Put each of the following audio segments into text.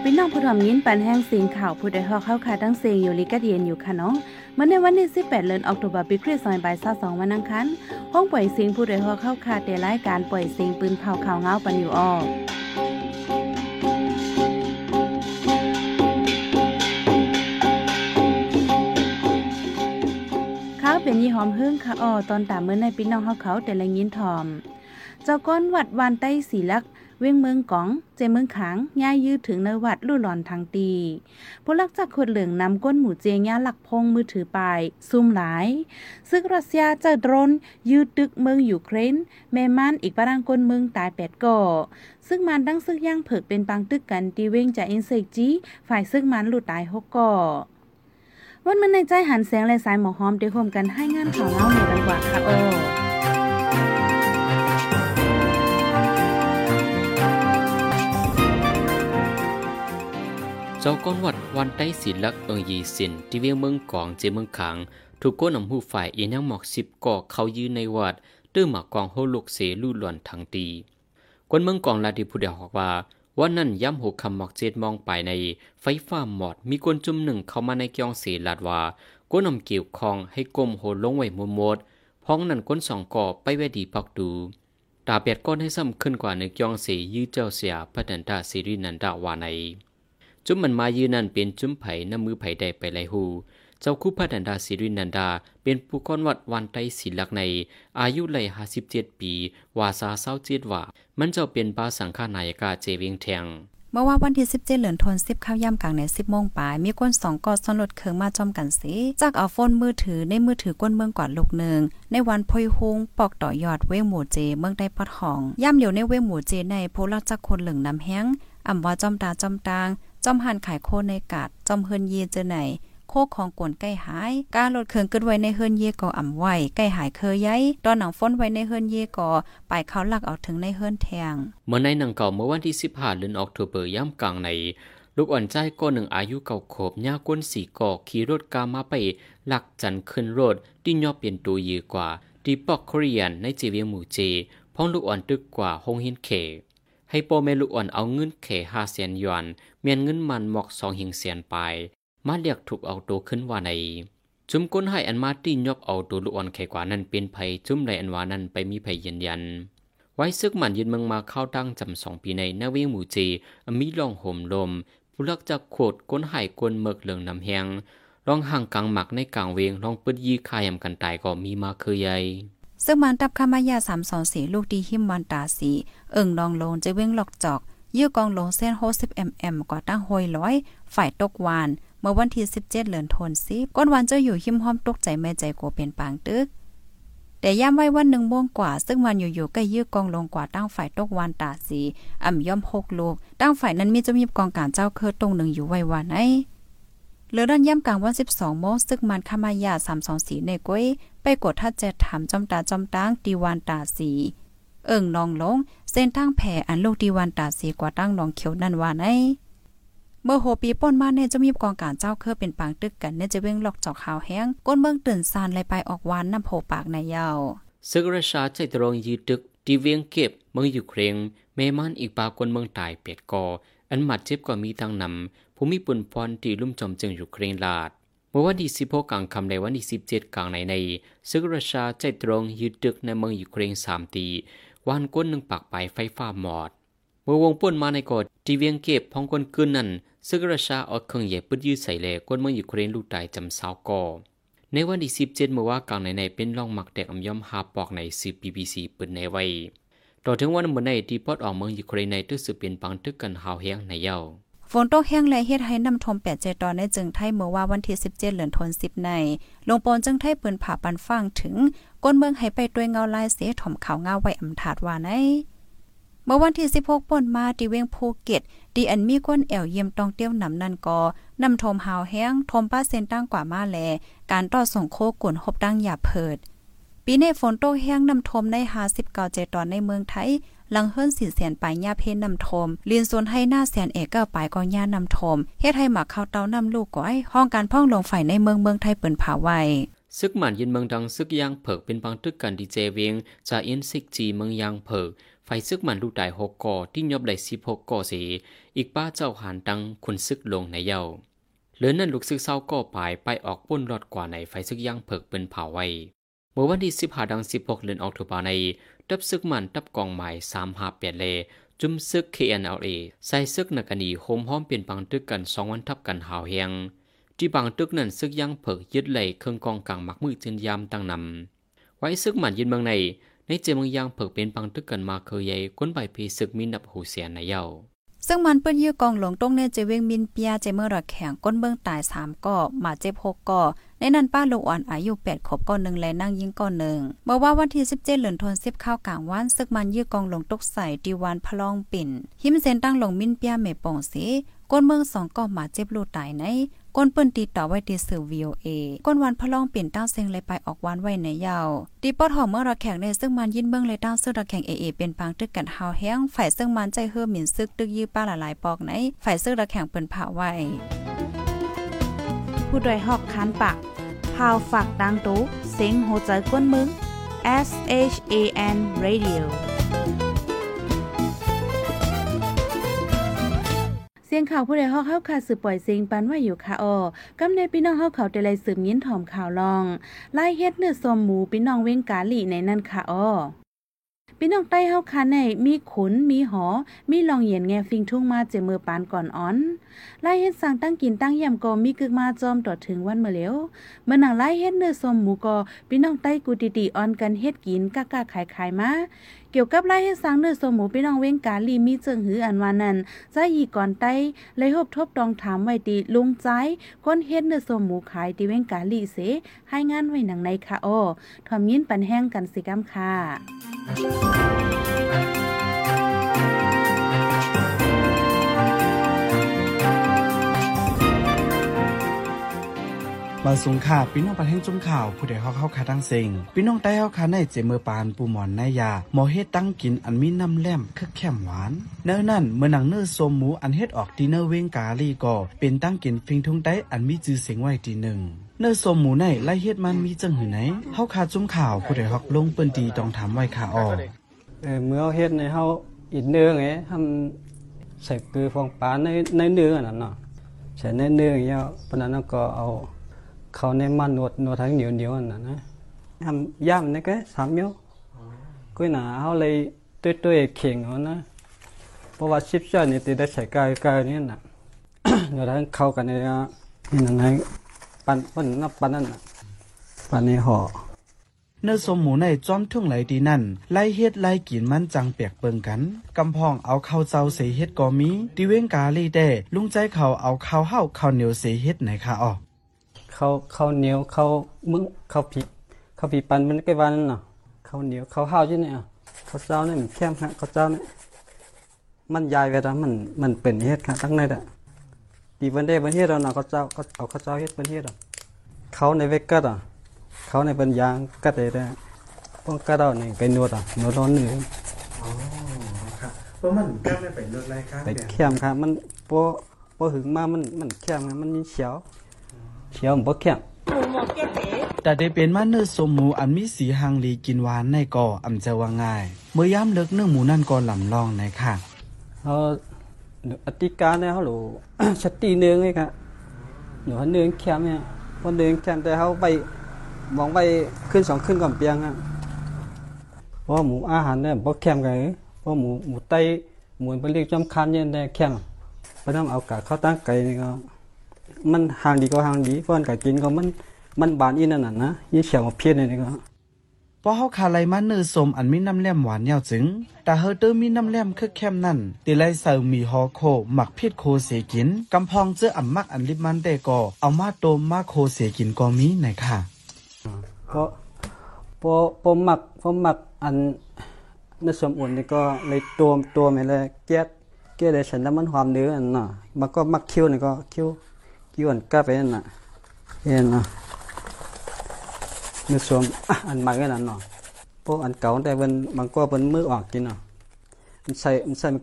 พี่น้องผู้ถ่อมยินปันแห้งเสียงข่าวผู้ใดฮอกเข้าค่ะทั้งเสียงอยู่ลิกะเดียนอยู่ค่ะเนาะเมื่อในวันที่18เดือนออกตุลาปีคริสต์ศักราช22วันอังคารห้องปล่อยเสียงผู้ใดฮอกเข้าค่ะแต่รายการปล่อยเสียงปืนเผาข่าวเงาปันอยู่ออกข้าวเป็นยี่หอมหึ่งค่ะอ้อตอนตามเมื่อในพี่น้องเฮาเขาแต่ละยินทอม เจ้าก้อนวัดวานใต้สีลัก เวียงเมืองกอง เจเมืองขางย่ายยืดถึงในวัดลู่หลอนทางตีผู้ลักจากคนเหลืองนำก้นหมูเจียงย่าหลักพงมือถือไปซุ่มหลาย ซึ่งรัสเซียจะโดรนยืดตึกเมืองยูเครนแม่ม่านอีกปะรังก้นเมืองตายแปดก่อซึ่งมันตั้งซึกย่างเผิกเป็นปังตึกกันตีเว้งจากอินเซกจีฝ่ายซึ่งมันหลุดตายหกก่อวันมันในใจหันแสงและสายหมอหอมได้ร่วมกันให้งานข่าวเล่าในกันกว่าค่ะโอ เจ้าก้อนวัดวันใต้ศิลักเอิงยีสินที่เวียงเมืองกองเจเมืองขางถูกก้นนำหูฝ่ายเอียนงหมอกสิบก่อเขายืนในวัดตื้อหมากกองโฮลุกเสลู่หล่อนทางตีกวนเมืองกองลาดิผู้เดียวบอกว่าวันนั้นย้ำหกคำหมอกเจ็ดมองไปในไฟฟ้าหมอดมีกวนจุ่มหนึ่งเข้ามาในกองเสลาดว่าก้นนำเกี่ยวคองให้กลมโหลงไว้มุมมดพ้องนั้นก้นสองก่อไปแวดีพักดูตาเปียดก้อนให้ซ้ำขึ้นกว่าในกองเสยื้อเจ้าเสียพระดันตาสิรินันดาวาใน จุ้มมันมายืนนั่นเป็นจุ้มไผ่น้ำมือไผ่ใดไปไลหู เจ้าคู่พระดันดาสิรินันดา เป็นผู้ก้อนวัดวันไตศิลักใน อายุไหลห้าสิบเจ็ดปี วาสาเศร้าเจ็ดว่า มันเจ้าเป็นบาสังฆานายกาเจวียงแทงเมื่อว่าวันที่17เหลือนทน10ข้าวย่ำกลางใน10โมงปลาย มีก้นสองกอดซ่อนรถเคืองมาจอมกันสิจากเอาโฟนมือถือในมือถือก้นเมืองกว่าลูกหนึ่งในวันพอยฮุงปอกต่อยอดเว้หมู่เจ เมืองได้ปอดห้องย่ำเหลียวในเว้หมู่เจในโพลักจักคนเหลืองน้ำแห้งอ่ำว่าจอมตาจอมตาง จอมหันขายโคในกาดจอมเฮินเยเจอไหนโคของกวนใกล้หาย การลดเคืองกึดไว้ในเฮินเยก่ออ่ำไว้ใกล้หายเคยย้ายตอนหนังฟ้นไว้ในเฮินเยก่อไปเขาหลักเอาถึงในเฮินแทงเมื่อในหนังเก่าเมื่อวันที่15เดือนออกตุเบอร์ย่ำกลางในลูกอ่อนใจก้อนหนึ่งอายุเก่าโขบย่าก้นสีก่อขี่รถกามาไปหลักจันขึ้นรถที่ย่อเปลี่ยนตัวยืกว่าดีปอกโคเรียนในเจเวียหมู่เจพ้องลูกอ่อนตึกกว่าหงหินเข ให้โปแม่ลูอ่อนเอาเงินเขห้าแสนยวนเมียนเงินมันหมอกสองหิงแสนไป มาเรียกถูกเอาตัวขึ้นว่าใน จุมก้นให้อันมาตี้ยกเอาตัวลูอ่อนแขกว่านั้นเป็นไผจุมในอันวานั้นไปมีไผยืนยัน ไว้ซึกมันยืนเมืองมาเข้าตั้งจำสองปีในนาเวงหมู่จอมีลองห่มลม ผู้ลักจะโคดก้นหายก้นเมิกเหลืองน้ำแหงลองห่างกลางหมักในกลางเวงลองปืดยีคายำกันตายก็มีมาคือใหญ่ ซึ่งมันตับคามายาสามสองสีลูกดีหิมวันตาสีเอิ่งลองลงจะเว้งหลอกจอก ยื้อกองลงเส้นโฮสิบเอ็มเอ็มกว่าตั้งโฮยร้อย ฝ่ายตกวาน เมื่อวันที่สิบเจ็ดเหลือนทนสิก้นวันเจ้าอยู่หิมห้อมตกใจแม่ใจกลัวเป็นปางตึกแต่ย่ำไว้วันหนึ่งโมงกว่า ซึ่งวันอยู่ๆก็ยื้อกองลงกว่าตั้งฝ่ายตกวานตาสีอ่ำย่อมหกลูก ตั้งฝ่ายนั้นมีจะมีกองการเจ้าเคิดตรงหนึ่งอยู่ไว้วันไอเหลือด้านย่ำกลางวันสิบสองโมงซึ่งมันขมายาสามสองสีในก้อย ไปกดทัดเจ็ดถามจอมตาจอมตังตีวานตาสีเอิ่งนองลง เส้นทางแผ่อันลูกดีวันตาสีกว่าตั้งนองเขียวนั่นว่าไอเมื่อโหปีป้นมาเนี่ยจะมีกองการเจ้าเครือเป็นปางตึกกันเนี่ยจะเว้งหลอกจอกขาวแห้งก้นเมืองตื่นซานไหลไปออกวานน้ำโผปากในยาวซึกราชาใจตรงยืดตึกที่เวียงเก็บเมืองอยู่เครงแม่มันอีกปากคนเมืองตายเป็ดกอ อันหมัดเจ็บก็มีตังนำผู้มีปุ่นพรที่ลุ่มจอมจึงอยู่เครงลาด เมื่อวันที่ 16กลางคำในวันที่ 17 กลางในในซึกราชาใจตรงยืดตึกในเมืองอยู่เครงสามตีวันก้นหนึ่งปากไปไฟฟ้าหมอด เมื่อวงป่นมาในกอดที่เวียงเก็บพองคนคืนนั้นซึกราชาเอาเครื่องใหญ่ปืดยืดใส่แลก้นเมืองอยู่เครงลูกตายจำสาวก่อในวันที่ 17เมื่อว่ากลางในในเป็นร่องหมักแดกอำย่อมหาปอกในซีพีบีซีปืนในไว้ต่อถึงวันเมื่อในที่ปอดออกเมืองยูเครนในตึกสืบเป็นปังตึกกันหาวแห้งในเย้า ฝนตกแห้งและเฮ็ดให้น้ำทมแปดเจตอนในจึงไทยเมื่อว่าวันที่ 17เหลือนทน10ในลงปนจึงไทยปืนผ่าปันฟังถึงก้นเมืองให้ไปด้วยเงาลายเสถมขาวเงาไว้อำถาดว่าในเมื่อวันที่ 16ป่นมาที่เวียงภูเก็ตดีอันมีก้นแอวเยี่ยมตองเตี้ยวนำนันกอนำทมหาวแห้งทมป้าเซนตั้งกว่ามาแล การต่อส่งโคกวนหบดังหยาเพิด ปีนี้ฝนตกแห้งนำทมใน59เจตอนในเมืองไทย ลังเฮิรนสีแสนปลายหญ้าเพนนำทมลีนส่วนให้หน้าแสนเอกเก้าปลายก็หญ้านำทมเฮ็ดให้หมักข้าวเตานำลูกก้อยห้องการพ่องลงฝ่ายในเมืองเมืองไทยเปิ้นผาไว้ซึกหมันยินเมืองดังซึกยางเผิกเป็นปังตึกกันดีเจเวียงจาเอ็นซิกจีเมืองยางเผิกไฟซึกมันลูกตายหกก่อที่ยอบได้สิบหกก่อสีอีกป้าเจ้าหานตังคุณซึกลงในเย้าเหลือนั่นลูกซึกเศร้าก็ปายไปออกป้นรอดกว่าในไฟซึกยางเผิกเป็นเผาไว้ เมื่อวันที่สิบห้าดังสิบหกเดือนออกตุบาในดับซึกมันดับกองใหม่สามหาเปลี่ยนเลจุมซึก KNLA ใส่ซึกนักนีโฮมห้อมเปลี่ยนปังตึกกันสองวันทับกันหาวเฮียงที่บางตึกนั้นซึกย่างเผิกยึดไหลเครื่องกองกลางมักมือจินยามตั้งนำไว้ซึกมันยินเมืองในในเจเมืองยางเผิกเป็นปังตึกกันมาเคยใหญ่ก้นใบพีซึกมีนับหูเสียในเย้า ซึ่งมันเปิ้นยื้อกองหลงตรงเนเจเวงมินเปียเจเมอร์ระแข็งก้นเบื้องตายสามก่อมาเจ็บหกก่อในนั้นป้าลูกอ่อนอายุแปดขบก้อนหนึ่งและนั่งยิงก้อนหนึ่งบอกว่าวันที่สิบเจ็ดเหลือนทนสิบข้าวกลางวันซึกมันยื้อกองหลงตกใส่ดีวานพลองปิ่นหิมเซนตั้งหลงมินเปียเมป่องสีก้นเมืองสองก่อมาเจ็บลูกตายใน ก้นเปิ้นตีต่อไว้ตีสื่อ VOA ก้นวันพะลองเปลี่ยนตั้งเซงเลยไปออกวันไว้ในยาวตีปอดหอมเมื่อระแข่งในซึ่งมันยินเบิ่งเลยตั้งซึ่งระแข่ง AA เป็นปางตึกกันหาวแห้งฝ่ายซึ่งมันใจเฮือหมิ่นซึกตึกยื้อป้าหลายๆปอกไหนฝ่ายซึ่งระแข่งเปิ้นผ่าไว้ผู้ดยหอกคันปากพาวฝากดังตู้เซ็งโหใจกวนมึง S H A N Radio สียงข่าวผู้ใดฮอกเข้าค่ะสืบปล่อยเสียงปันว่าอยู่ค่ะออกำในพี่น้องเฮาเขาแต่ไรสืบยินถ่อมข่าวลองไล่เฮ็ดเนื้อสมหมูพี่น้องเว้งกาลีในนั่นค่ะออพี่น้องใต้เฮาค่ะในมีขุนมีหอ มีลองเหยียนแงฟิงทุ่งมาเจมือปานก่อนอ้อนไล่เฮ็ดสั่งตั้งกินตั้งยำก็มีกึกมาจอมต่อถึงวันเมื่อแล้วเมื่อหนังไล่เฮ็ดเนื้อสมหมูก็พี่น้องใต้กูติๆออนกันเฮ็ดกินกะกะขายขายมา เกี่ยวกับไล่เฮ็ดสังเนื้อสมหมูพี่น้องเว้งกาลีมีเจิงหืออันวานั้นใจอีก่อนใต้เลยหบทบตองถามไว้ตีลุงใจคนเฮ็ดเนื้อสมหมูขายตีเว้งกาลีเสให้งานไว้หนังในค่ะอ้อทอมยินปันแห้งกันสิกำค่ะ บางสงข่าพี่น้องประเทศจุ่มข่าว ผู้ใดเฮาเข้าคาตั้งเซงพี่น้องใต้เฮาคาในเจมือปานปูหมอนนายาหมอเฮ็ดตั้งกินอันมีน้ำแล่มคึกแคมหวานเนื้อนั่นเมื่อหนังเนื้อสมหมูอันเฮ็ดออกดีเนอร์เวงกาลีก็เป็นตั้งกินฟิงทงใต้อันมีจือเสียงไว้ทีหนึ่งเนื้อสมหมูในไล่เฮ็ดมันมีจังหือไหนเฮาคาจุ่มข่าวผู้ใดฮอกลงเปิ้นดีต้องถามไว้ค่ะออเออเมื่อเฮ็ดในเฮาอินเนื้อไงทำใส่เกลือฟองปลาในในเนื้อนั่นเนาะใส่ในเนื้ออย่างเงี้ยปนั้นก็เอา เข้าในมันนวดนวดทั้งเหนียวเหนียวๆนั่นน่ะนะทำย่ำนี่ก็สามโยก็น่ะเฮาเลยตุ้ยตุ้ยๆเข่งเอานะเพราะว่าชิปเสื้อนี่ติได้ใส่กายกายนี่น่ะเดี๋ยวทั้งเข้ากันในนี่นั่นไงปันปันนับปันนั่นน่ะปันในห่อเนื้อสมหมูในจอมทุ่งไหลดีนั่นไล่เฮ็ดไล่กินมันจังเปียกเปิงกันกำพองเอาข้าวเจ้าเสเฮ็ดก็มีติเว้งกาลีแด้ลุงใจเขาเอาข้าวเฮาข้าวเหนียวเสเฮ็ดไหนค่ะออ ข้าวข้าวเหนียวข้าวมึงข้าวผีข้าวผีปันมันก็วันนั่นน่ะข้าวเหนียวข้าวห้าวใช่ไหมอะข้าวเจ้าเนี่ยมันเข้มฮะข้าวเจ้าเนี่ยมันยายเวลามันมันเป็นเฮ็ดค่ะตั้งในอะปีวันเดวันเฮ็ดเราเนาะข้าวเจ้าก็เอาข้าวเจ้าเฮ็ดเป็นเฮ็ดอะเขาในเวกัดอะเขาในเป็นยางกัดเลยได้พวกกัดเอานี่ไปนวดอะนวดร้อนหนึ่งเพราะมันก้าวได้ไปเลือกรายการไปเข้มค่ะมันพอพอหึงมามันมันเข้มค่ะมันมีเขียว เขียวมันบ่เข้มแต่ได้เป็นมาเนื้อสมหมูอันมีสีหังลีกินหวานในก่ออำจะว่าง่าย เมื่อยามเลิกเนื้อหมูนั่นก็ลำลองในค่ะเขาอติการเนี่ยเขาหลูชัดตีเนืองเลยครับหนูเขาเนืองแคมเนี่ยพอเนืองแคมแต่เขาไปมองไปขึ้นสองขึ้นก่อนเปียงอะเพราะหมูอาหารเนี่ยพอแคมกันเพราะหมูหมูไตหมูไปเรียกจำคันเนี่ยได้แคมเพราะต้องเอากะเข้าตั้งไก่นี่ก็ มันห่างดีก็ห่างดีเพราะมันกะกินก็มันมันบานอีนั่นน่ะนะยี่เฉียวมาเพี้ยนนี่ก็เพราะเฮาคาไลมาเนื้อสมอันมีน้ำแล่มหวานยาวจึงแต่เฮาเตอร์มีน้ำแล่มคึกเข้มนั่นติไลเซามีฮอโคหมักพิษโคเสกินกำพองเจออ่ำมักอันลิบมันแต่ก็เอามาโตมมาโคเสกินก็มีในค่ะเพราะพอพอหมักพอหมักอันในสมอุ่นนี่ก็เลยตัวตัวไม่เลยแก๊สแก๊สเลยฉันน้ำมันความเนื้ออันน่ะมันก็มักคิ้วนี่ก็คิ้ว คิ้วอันกล้าไปนั่นน่ะเห็นน่ะในสมอะอันใหม่ก็นั่นเนาะพวกอันเก่าแต่เป็นมันก็เป็นมือออกกินเนาะมันใส่มันใส่มัน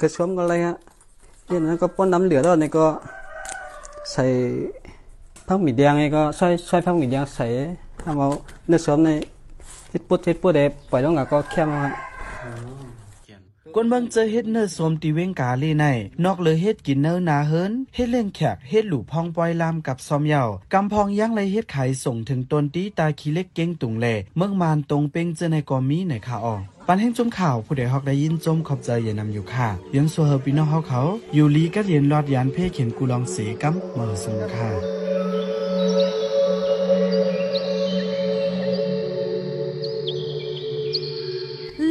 คือสวมก็อะไรฮะเห็นเหลือแล้วนี่ก็ใส่ผักหมี่แดงนี่ก็ใส่ใส่ผักหมี่แดงใส่ทำเอาเนื้อสวมในทิศปุ๊ดทิศปุ๊ดเดปล่อยลงกับก็แค่มากวนเบิ่งเจอเฮ็ดเนื้อสมตีเวงกาลีใน นอกเลยเฮ็ดกินเนื้อนาเฮินเฮ็ดเล่งแขกเฮ็ดหลู่พองปอยลามกับซอมเหยาวกำพองย่างเลยเฮ็ดไข่ส่งถึงตนตีตาขี้เล็กเก้งตุงแลเมืองมานตรงเป้งเจอในกอมีในค่ะออปันแห่งจมข่าวผู้ใดฮอกได้ยินจมขอบใจอย่านำอยู่ค่ะยังสัวเฮอพี่น้องเฮาเขา อยู่ลีก็เรียนรอดยานเพ่เข็นกูลองเสกำเมือสุงค่ะ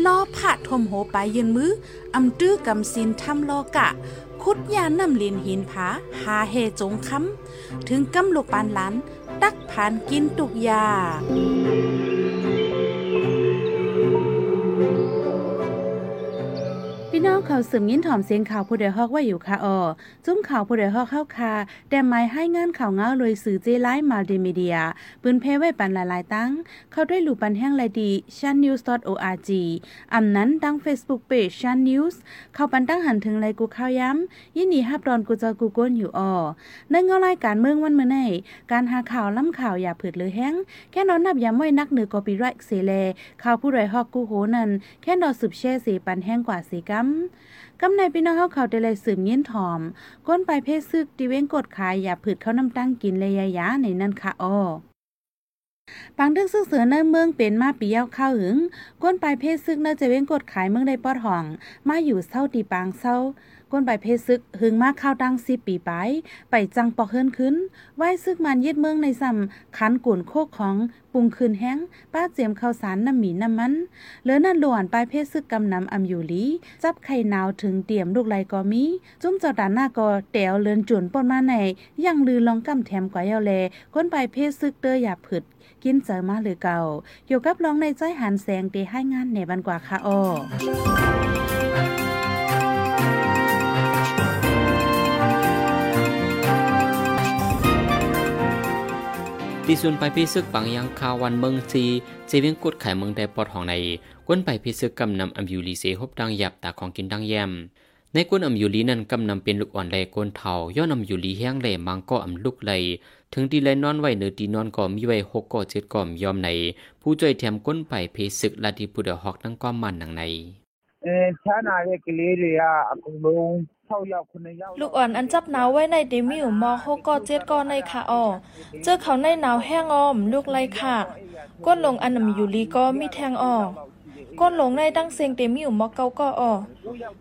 นอผ่าทมโหไปยืนมืออำตื้อกำสินทำโลกะ คุดยานำลินหินผาหาเฮจงคำถึงกำลูกปานหลานตักผ่านกินตุกยา ขาสืมยินถ่อมเสียงข่าวผู้ใดฮอกว่าอยู่ค่ะออจุ้มข่าวผู้ใดฮอกเข้าคาแต่หมายให้งานข่าวเงาเลยสื่อเจไลฟ์มัลติมีเดีย ปืนเพไว้ปันหลายๆตั้ง เข้าด้วยหลู่ปันแห้งไลดี channews.org อำนั้นตั้ง Facebook Page Chan News เข้าปันตั้งหันถึงไลกูข่าวย้ำยินดีฮับดอนกูเจอกูก้นอยู่ออในเงารายการเมืองวันเมื่อไนการหาข่าวล้ำข่าวอย่าผืดหรือแห้งแค่นอนนับย้ำไว้นักเหนือกอปีไรเสเลข่าวผู้ใดฮอกกูโหนันแค่นอสืบแช่สีปันแห้งกว่าสีกัมกำในพี่น้องเขาเขาได้เลยสืบเงี้ยนถอม ก้นไปเพศซึกดิเว้งกดขายอย่าผืดเข้าน้ำตั้งกินเลยยายาในนั่นค่ะอ้อปังดึกซึกเสือเนื้อเมืองเป็นมาปีเย้าข้าวหึง ก้นปลายเพศซึกเนื้อจะเว้งกดขายเมืองได้ปอดห่อง มาอยู่เศร้าตีปางเศร้า ก้นไปเพศซึกหึงมากข้าวตั้งสิปีไป ไปจังปอกเฮินขึ้นไหว้ซึกมันยึดเมืองในซ้ำขันกุ่นโคกของปุงคืนแห้ง ป้าเจียมข้าวสารน้ำหมีน้ำมันเหลือนั่นหลวนปลายเพศซึกกำนำอำอยู่ลี จับไข่หนาวถึงเตรียมลูกไหลก็มี จุ้มเจ้าดานหน้าก็แตวเลือนจวนปนมาในยังลือลองกำแถมกว่าเยาแลก้นไปเพศซึกเตออย่าผึดกินเจอมาหรือเก่าอยู่กับลองในใจหันแสงเตให้งานในบันกว่าค่ะอ้อ ปีซุนไปพี่ซึกปังยังคาวันเมืองซีเจวียงกดไข่เมืองได้ปอดของในก้นไปพี่ซึกกำนำอัมยูลีเซฮบดังหยับตาของกินดังแยมในก้นอัมยูลีนั้นกำนำเป็นลูกอ่อนแลก้นเทาย้อนอัมยูลีแห้งแหลมังก็อัมลูกไหลถึงดีไหลนอนไว้เนือดีนอนก็มีไว้หกก่อเจ็ดก่อมยอมในผู้จ่วยแถมก้นไปพี่ซึกลาดีปุดอฮอกนั่งก้อมมันหนังในเออชานาเรกเลียอากงลง ลูกอ่อนอันจับหนาวไว้ในเดมิวมอโฮก็เจ็ดก็ในค่ะออเจอเขาในหนาวแห้งอ้อม ลูกไรค่ะ ก้นลงอันนำอยู่ลีก็มีแทงออก้นลงในดังเสียงเดมิวมอเกาก็ออ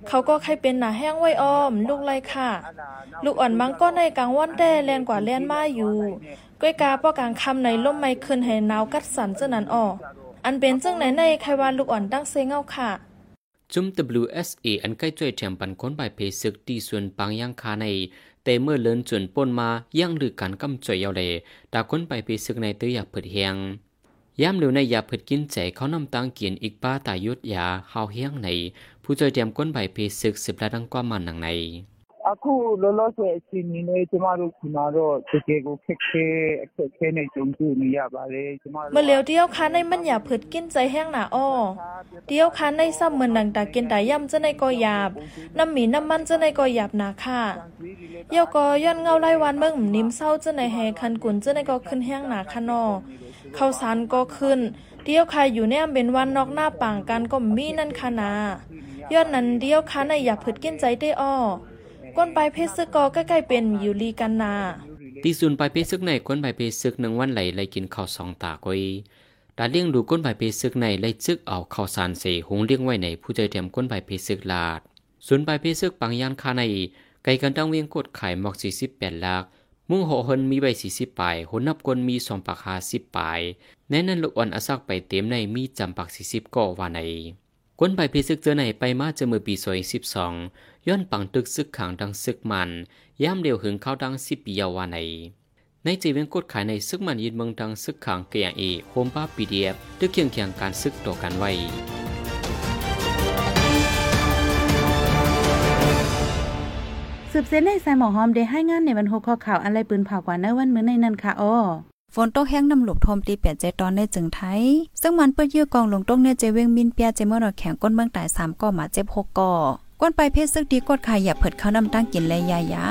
เขาก็ใครเป็นหนาแห้งไว้อ้อม ลูกไรค่ะ ลูกอ่อนมังก็ในกลางวันแด่แลนกว่าแลนมาอยู่ก้อยกาป้อกลางคำในล่มไม่ขึ้นให้หนาวกัดสันเจ้านั้นอออันเป็นจังไหนในใครว่าลูกอ่อนดังเสียงเอาค่ะ จุม WSA อันใกล้จ่วยแถมปันคนไปเพศึกตีส่วนปังยังคาในแต่เมื่อเลินจนป่นมายังหรือการกำจ่วยเยาเลยตาคนไปเพศึกในตัวอยากเผิดเฮียงย่ำเร็วในอยากเผิดกินใจเขานำตังเกียนอีกป้าตายุดยาเฮาเฮียงใน ผู้จ่วยแถมคนไปเพศึกสิบละดังกว่ามันหนังใน အခုလောလောဆယ်အချိန်ကြီးနဲ့ကျမတို့ဒီမှာတော့တကယ်ကိုခက်ခဲအခက်ခဲနဲ့ကြုံတွေ့နေရပါတယ်ကျမတို့ เมื่อเหลียวเดียวคันในมันอย่าเผิดกินใจแห้งหนาอ้อ เดียวคันในซ้ำเหมือนดังตากินตาย่ำจะในก็หยาบ น้ำหมีน้ำมันจะในก็หยาบหนาค่ะเยี่ยวก็ย้อนเงาไล่วันเบิ่งหมนิ่มเศร้าจะในแหคันกุนจะในก็ขึ้นแห้งหนาค่ะนอข้าวสารก็ขึ้น เดียวค่ะอยู่ในอำเป็นวันนอกหน้าป่างกันก็มีนั่นค่ะนาย้อนนั้นเดียวคันในอย่าเผิดกินใจได้อ้อ ก้นปลายเพชรซึกก็ใกล้ๆเป็นยู่ลีกันนาตีส่วนไปเพซึกในคนไปเพซึกหนึ่งวันไหลไหลกินข้าวสองตากอยตาเลี้ยงดูก้นไปเพซึกในไหลซึกเอาข้าวสารเสหงเลี้ยงไว้ในผู้ใจแถมก้นไปเพซึกลาดส่วนไปเพซึกปังยานคาในไก่กันตั้งเวียงกดไข่หมอกสี่สิบแปดลักมุ่งหอหนมีใบสี่สิบปลายหนนับกนมีสองปากหาสิบปลายแน่นั้นลูกอ่อนอาซักไปเต็มในมีจำปักสี่สิบก่อว่าในก้นไปเพซึกเจอในไปมาเจอมือปีซอยสิบสอง ย้อนปังตึกซึกขังดังซึกมันย่ามเดียวหึงเข้าดังสิบปียาวาในในจีเวนกดขายในซึกมันยินเมืองดังซึกขังเกียงเอโฮมป้าปีเดียบตึกเคียงเคียงการซึกต่อกันไว้สืบเส้นในสายหมอหอมได้ให้งานในวันหกข้อข่าวอะไรปืนเผากว่าเนื้อวันมื้อในนั้นค่ะอ้อฝนตกแห้งน้ำหลบทมตีเปลี่ยนใจตอนในจึงไทย ซึ่งมันเปิ้ยื้อกองลงตกเนี่ยเจเวงมินเปียเจเมื่อรอแข็งก้นเมืองตายสามก่อมาเจ็บหกก่อ ก้นไปเพศซึกดีกดขายอย่าเผิดเข้าน้ำตั้งกินเลยยายา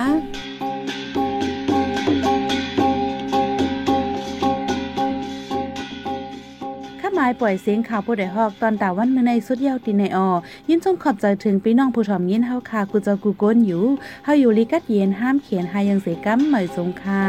ข้ามายปล่อยเสียงข่าวผู้ใดฮอกตอนตาวันมื้อในสุดยาวติในออยินจงขอบใจถึงพี่น้องผู้ถ่อมยินเฮาค่ะกูเจ้ากูก้นอยู่เฮาอยู่ลิกัดเย็นห้ามเขียนหายังเสกัมเหมยสงค่ะ